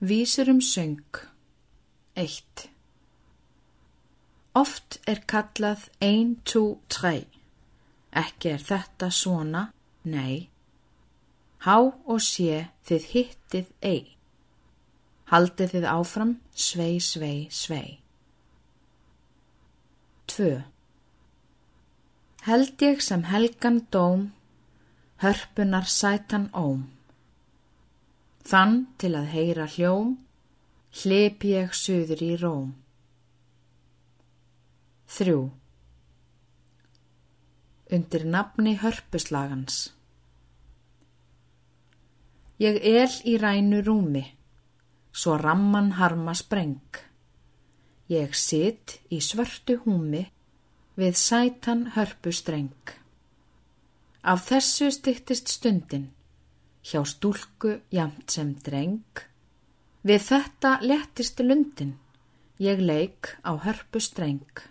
Vísur um söng 1. Oft er kallað 1, 2, 3. Ekki er þetta svona, nei. Há og sé þið hittið ei. Haldið þið áfram, svei, svei, svei. 2. Held ég sem helgan dóm, hörpunar sætan óm. Þann til að heyra hljóm, hlip ég suður í róm. 3. Undir nafni hörpuslagans. Ég el í rænu rúmi, svo ramman harma spreng. Ég sitt í svörtu húmi við sætan hörpustreng. Af þessu stittist stundin hjá stúlku jamt sem dreng. Við þetta lettist lundin, ég leik á hörpu streng.